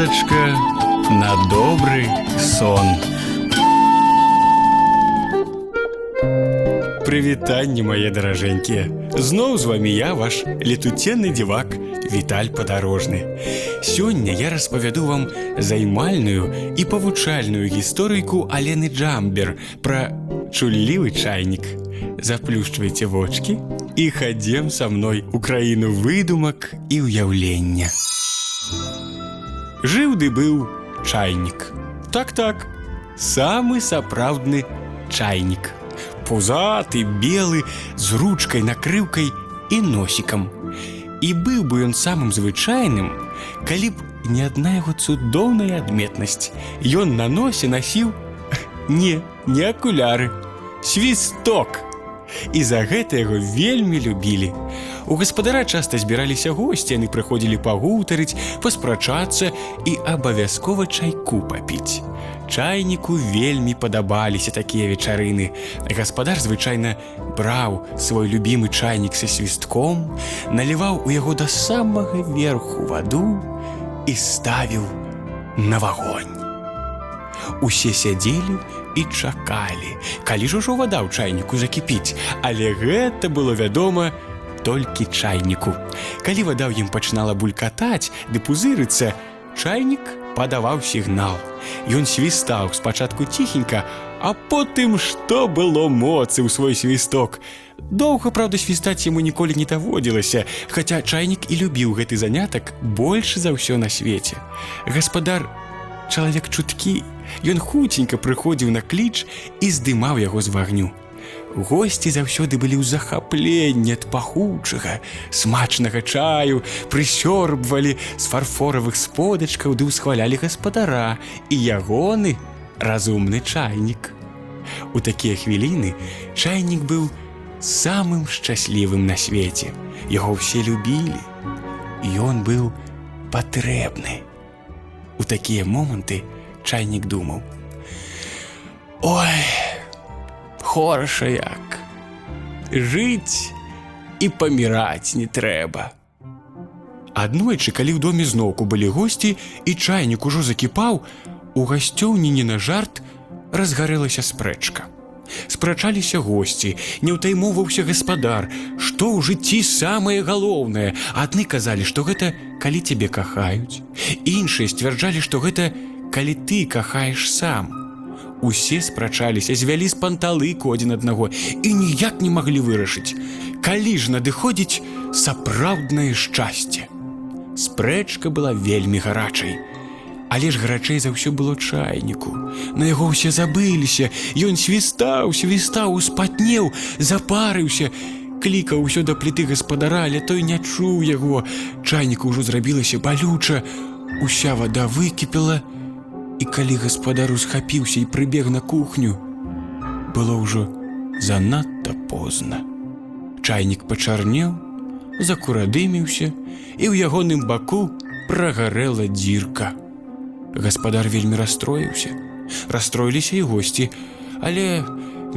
казачка на добрый сон. Прывітанне мае даражэнькія. Зноў з вами я ваш летуценны дзівак Віталь падарожны. Сёння я распавяду вам займальную і павучальную гісторыйку Алены Джамбер пра чуллівы чайнік. Заплюшчвайце вочки і хадзем са мной у краіну выдумак і ўяўлення. Жыў ды быў чайнік. Так-так, самы сапраўдны чайнік. Пузаты, белы, з ручкай, накрыўкай і носікам. І быў бы ён самым звычайным, калі б не адна яго цудоўная адметнасць. Ён на носе насіў не, не акуляры, свісток. І за гэта яго вельмі любілі. У гаспадара часта збіраліся госці, яны прыходзілі пагутарыць, паспрачацца і абавязкова чайку папіць. Чайніку вельмі падабаліся такія вечарыны. Гаспадар звычайна браў свой любімы чайнік са свістком, наліваў у яго да самага верху ваду і ставіў на вагонь. Усе сядзелі і чакалі, калі ж ужо вада ў чайніку закіпіць, але гэта было вядома толькі чайніку. Калі вада ў ім пачынала булькатаць ды пузырыцца, чайнік падаваў сігнал. Ён свістаў спачатку ціхенька, а потым што было моцы ў свой свісток. Доўга, праўда, свістаць яму ніколі не даводзілася, хаця чайнік і любіў гэты занятак больш за ўсё на свеце. Гаспадар чалавек чуткі, Ён хуценька прыходзіў на кліч і здымаў яго з вагню. Госці заўсёды былі ў захапленні ад пахучага, смачнага чаю, прысёрбвалі з фарфоравых сподачкаў ды ўсхвалялі гаспадара і ягоны разумны чайнік. У такія хвіліны чайнік быў самым шчаслівым на свеце. Яго ўсе любілі. Ён быў патрэбны. У такія моманты, чайнік думаў. Ой, хораша як. Жыць і паміраць не трэба. Аднойчы, калі ў доме зноўку былі госці і чайнік ужо закіпаў, у гасцёўні не на жарт разгарэлася спрэчка. Спрачаліся госці, не ўтаймоўваўся гаспадар, што ў жыцці самае галоўнае. Адны казалі, што гэта калі цябе кахаюць. Іншыя сцвярджалі, што гэта калі ты кахаеш сам. Усе спрачаліся, звялі з панталыку адзін аднаго і ніяк не маглі вырашыць. Калі ж надыходзіць сапраўднае шчасце. Спрэчка была вельмі гарачай. Але ж гарачэй за ўсё было чайніку. На яго ўсе забыліся, Ён свістаў, свістаў, успатнеў, запарыўся, клікаў усё да пліты гаспадара, але той не чуў яго. Чайніку ўжо зрабілася балюча, Уся вада выкіпела, І калі гаспадар усхапіўся і прыбег на кухню, было ўжо занадта позна. Чайнік пачарнеў, закурадыміўся, і ў ягоным баку прагарэла дзірка. Гаспадар вельмі расстроіўся. Расстроіліся і госці, але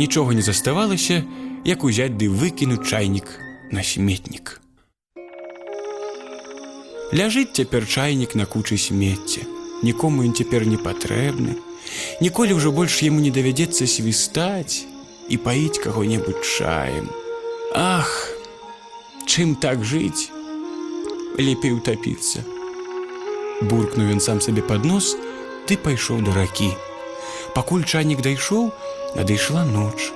нічога не заставалася, як узяць ды выкінуць чайнік на сметнік. Ляжыць цяпер чайнік на кучы смецця нікому ён цяпер не патрэбны. Ніколі ўжо больш яму не давядзецца свістаць і паіць каго-небудзь чаем. Ах, чым так жыць, лепей утапіцца. Буркнуў ён сам сабе пад нос, ты пайшоў да ракі. Пакуль чайнік дайшоў, надышла ноч.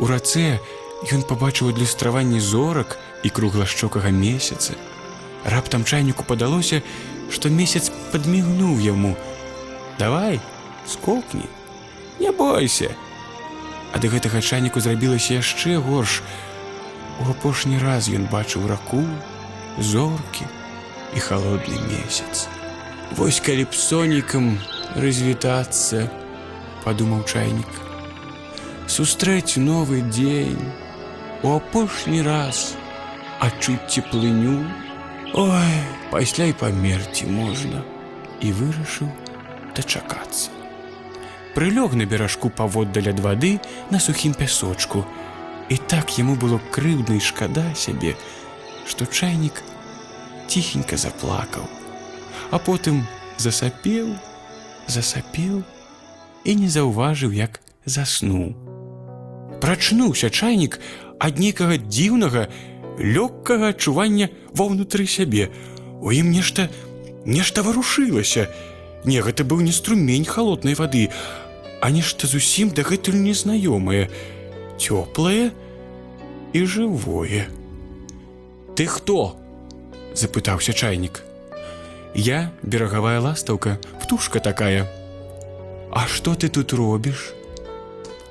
У рацэ ён пабачыў адлюстраванні зорак і круглашчокага месяца. Раптам чайніку падалося, што месяц падмігнуў яму. Давай, скокні, Не бойся. Ад гэтага чайніку зрабілася яшчэ горш. У апошні раз ён бачыў раку, зоркі і холодны месяц. Вось калі б сонікам развітацца, падумаў чайнік. Сустрэць новы дзень, у апошні раз адчуць цеплыню, Ой, пасля і памерці можна і вырашыў дачакацца. Прылёг на беражку паводдаль ад вады на сухім пясочку. І так яму было крыўдна і шкада сябе, што чайнік ціхенька заплакаў, а потым засапеў, засапеў і не заўважыў, як заснуў. Прачнуўся чайнік ад нейкага дзіўнага, лёгкага адчування ва ўнутры сябе. У ім нешта нешта варушылася. Не, гэта быў не струмень халоднай вады, а нешта зусім дагэтуль незнаёмае, цёплае і жывое. Ты хто? запытаўся чайнік. Я берагавая ластаўка, птушка такая. А што ты тут робіш?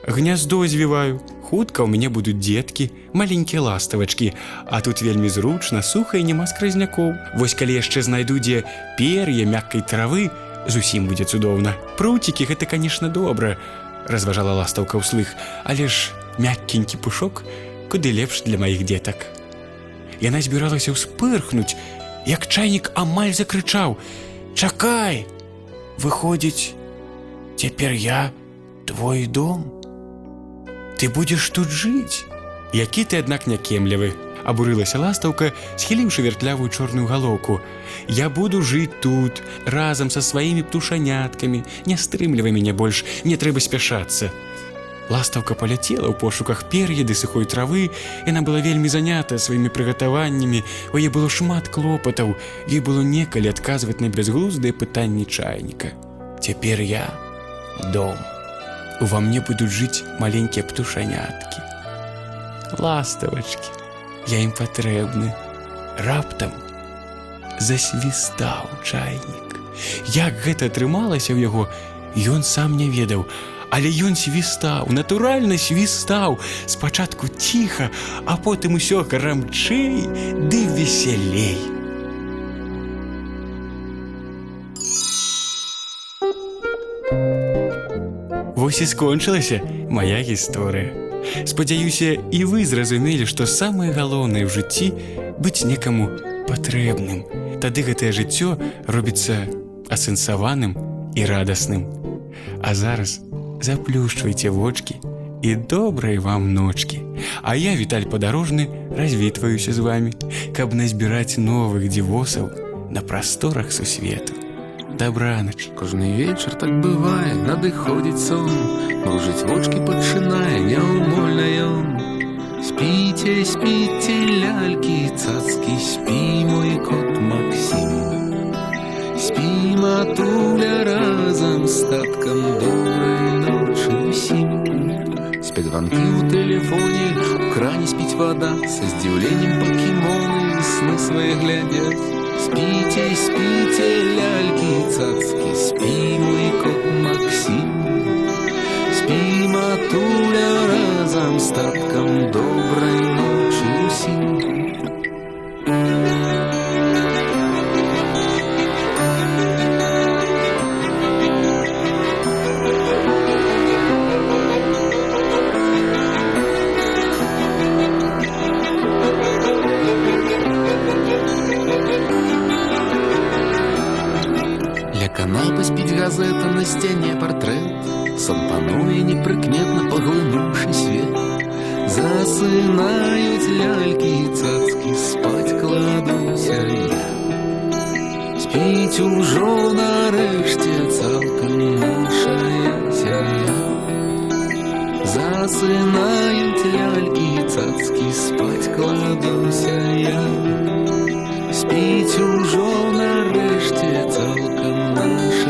Гняздо звіваю. Хутка ў мяне будуць дзеткі, маленькія ластавачкі, а тут вельмі зручна, суха і няма скразнякоў. Вось калі яшчэ знайду дзе пер'е мяккай травы, зусім будзе цудоўна. Пруцікі гэта, канешне, добра, разважала ластаўка ўслых, але ж мяккенькі пушок куды лепш для маіх дзетак. Яна збіралася ўспырхнуць, як чайнік амаль закрычаў: « Чакай! Выходзіць, цяпер я твой дом. Ты будзеш тут жыць. Які ты, аднак някемлівы, абурылася ластаўка, схіліўшы вяртлявую чорную галоўку. Я буду жыць тут, разам са сваімі птушаняткамі, не стрымлівай мяне больш, не трэба спяшацца. Ластаўка паляцела ў пошуках пер'еды сухой травы, яна была вельмі занята сваімі прыгатаваннямі, у яе было шмат клопатаў, ёй было некалі адказваць на бязглуздыя пытанні чайніка. Цяпер я дом. Ува мне будуць жыць маленькія птушаняткі. Ластавачкі, я ім патрэбны. Раптам засвістаў чайнік. Як гэта атрымалася ў яго, ён сам не ведаў, Але ён свістаў, натуральна свістаў, спачатку ціха, а потым усё грамчэй ды весялей. Вось і скончылася моя гісторыя. Спадзяюся, і вы зразумелі, што самае галоўнае ў жыцці быць некаму патрэбным. Тады гэтае жыццё робіцца асэнсаваным і радасным. А зараз заплюшчвайце вочки і добрай вам ночки. А я Віталь падарожны развітваюся з вами, каб назбіраць новых дзівосаў на прасторах сусвету. Дабранач. Кожны вечар так бывае, надыходзіць сон, Мружыць вочки пачынае няўмольна ён. Спіце, спіце, лялькі, цацкі, спі мой кот Максим. Спі матуля разам з таткам добрай ночы усім. Звонки у тэлефоне, у кране спіць вода, са здзіўленнем пакімоны сны свае глядзяць. Спіце, спіце, лялькі, цацкі, спі мой кот Максим. Спі матуля разам з таткам добрай тренд, сампанує неприкметно поглинувши світ. Засинають ляльки і цацки, спать кладуся я. Спіть ужо нарешті цілком наша сім'я. засынают ляльки і цацки, спать кладуся я. спить ужо нарешті цілком наша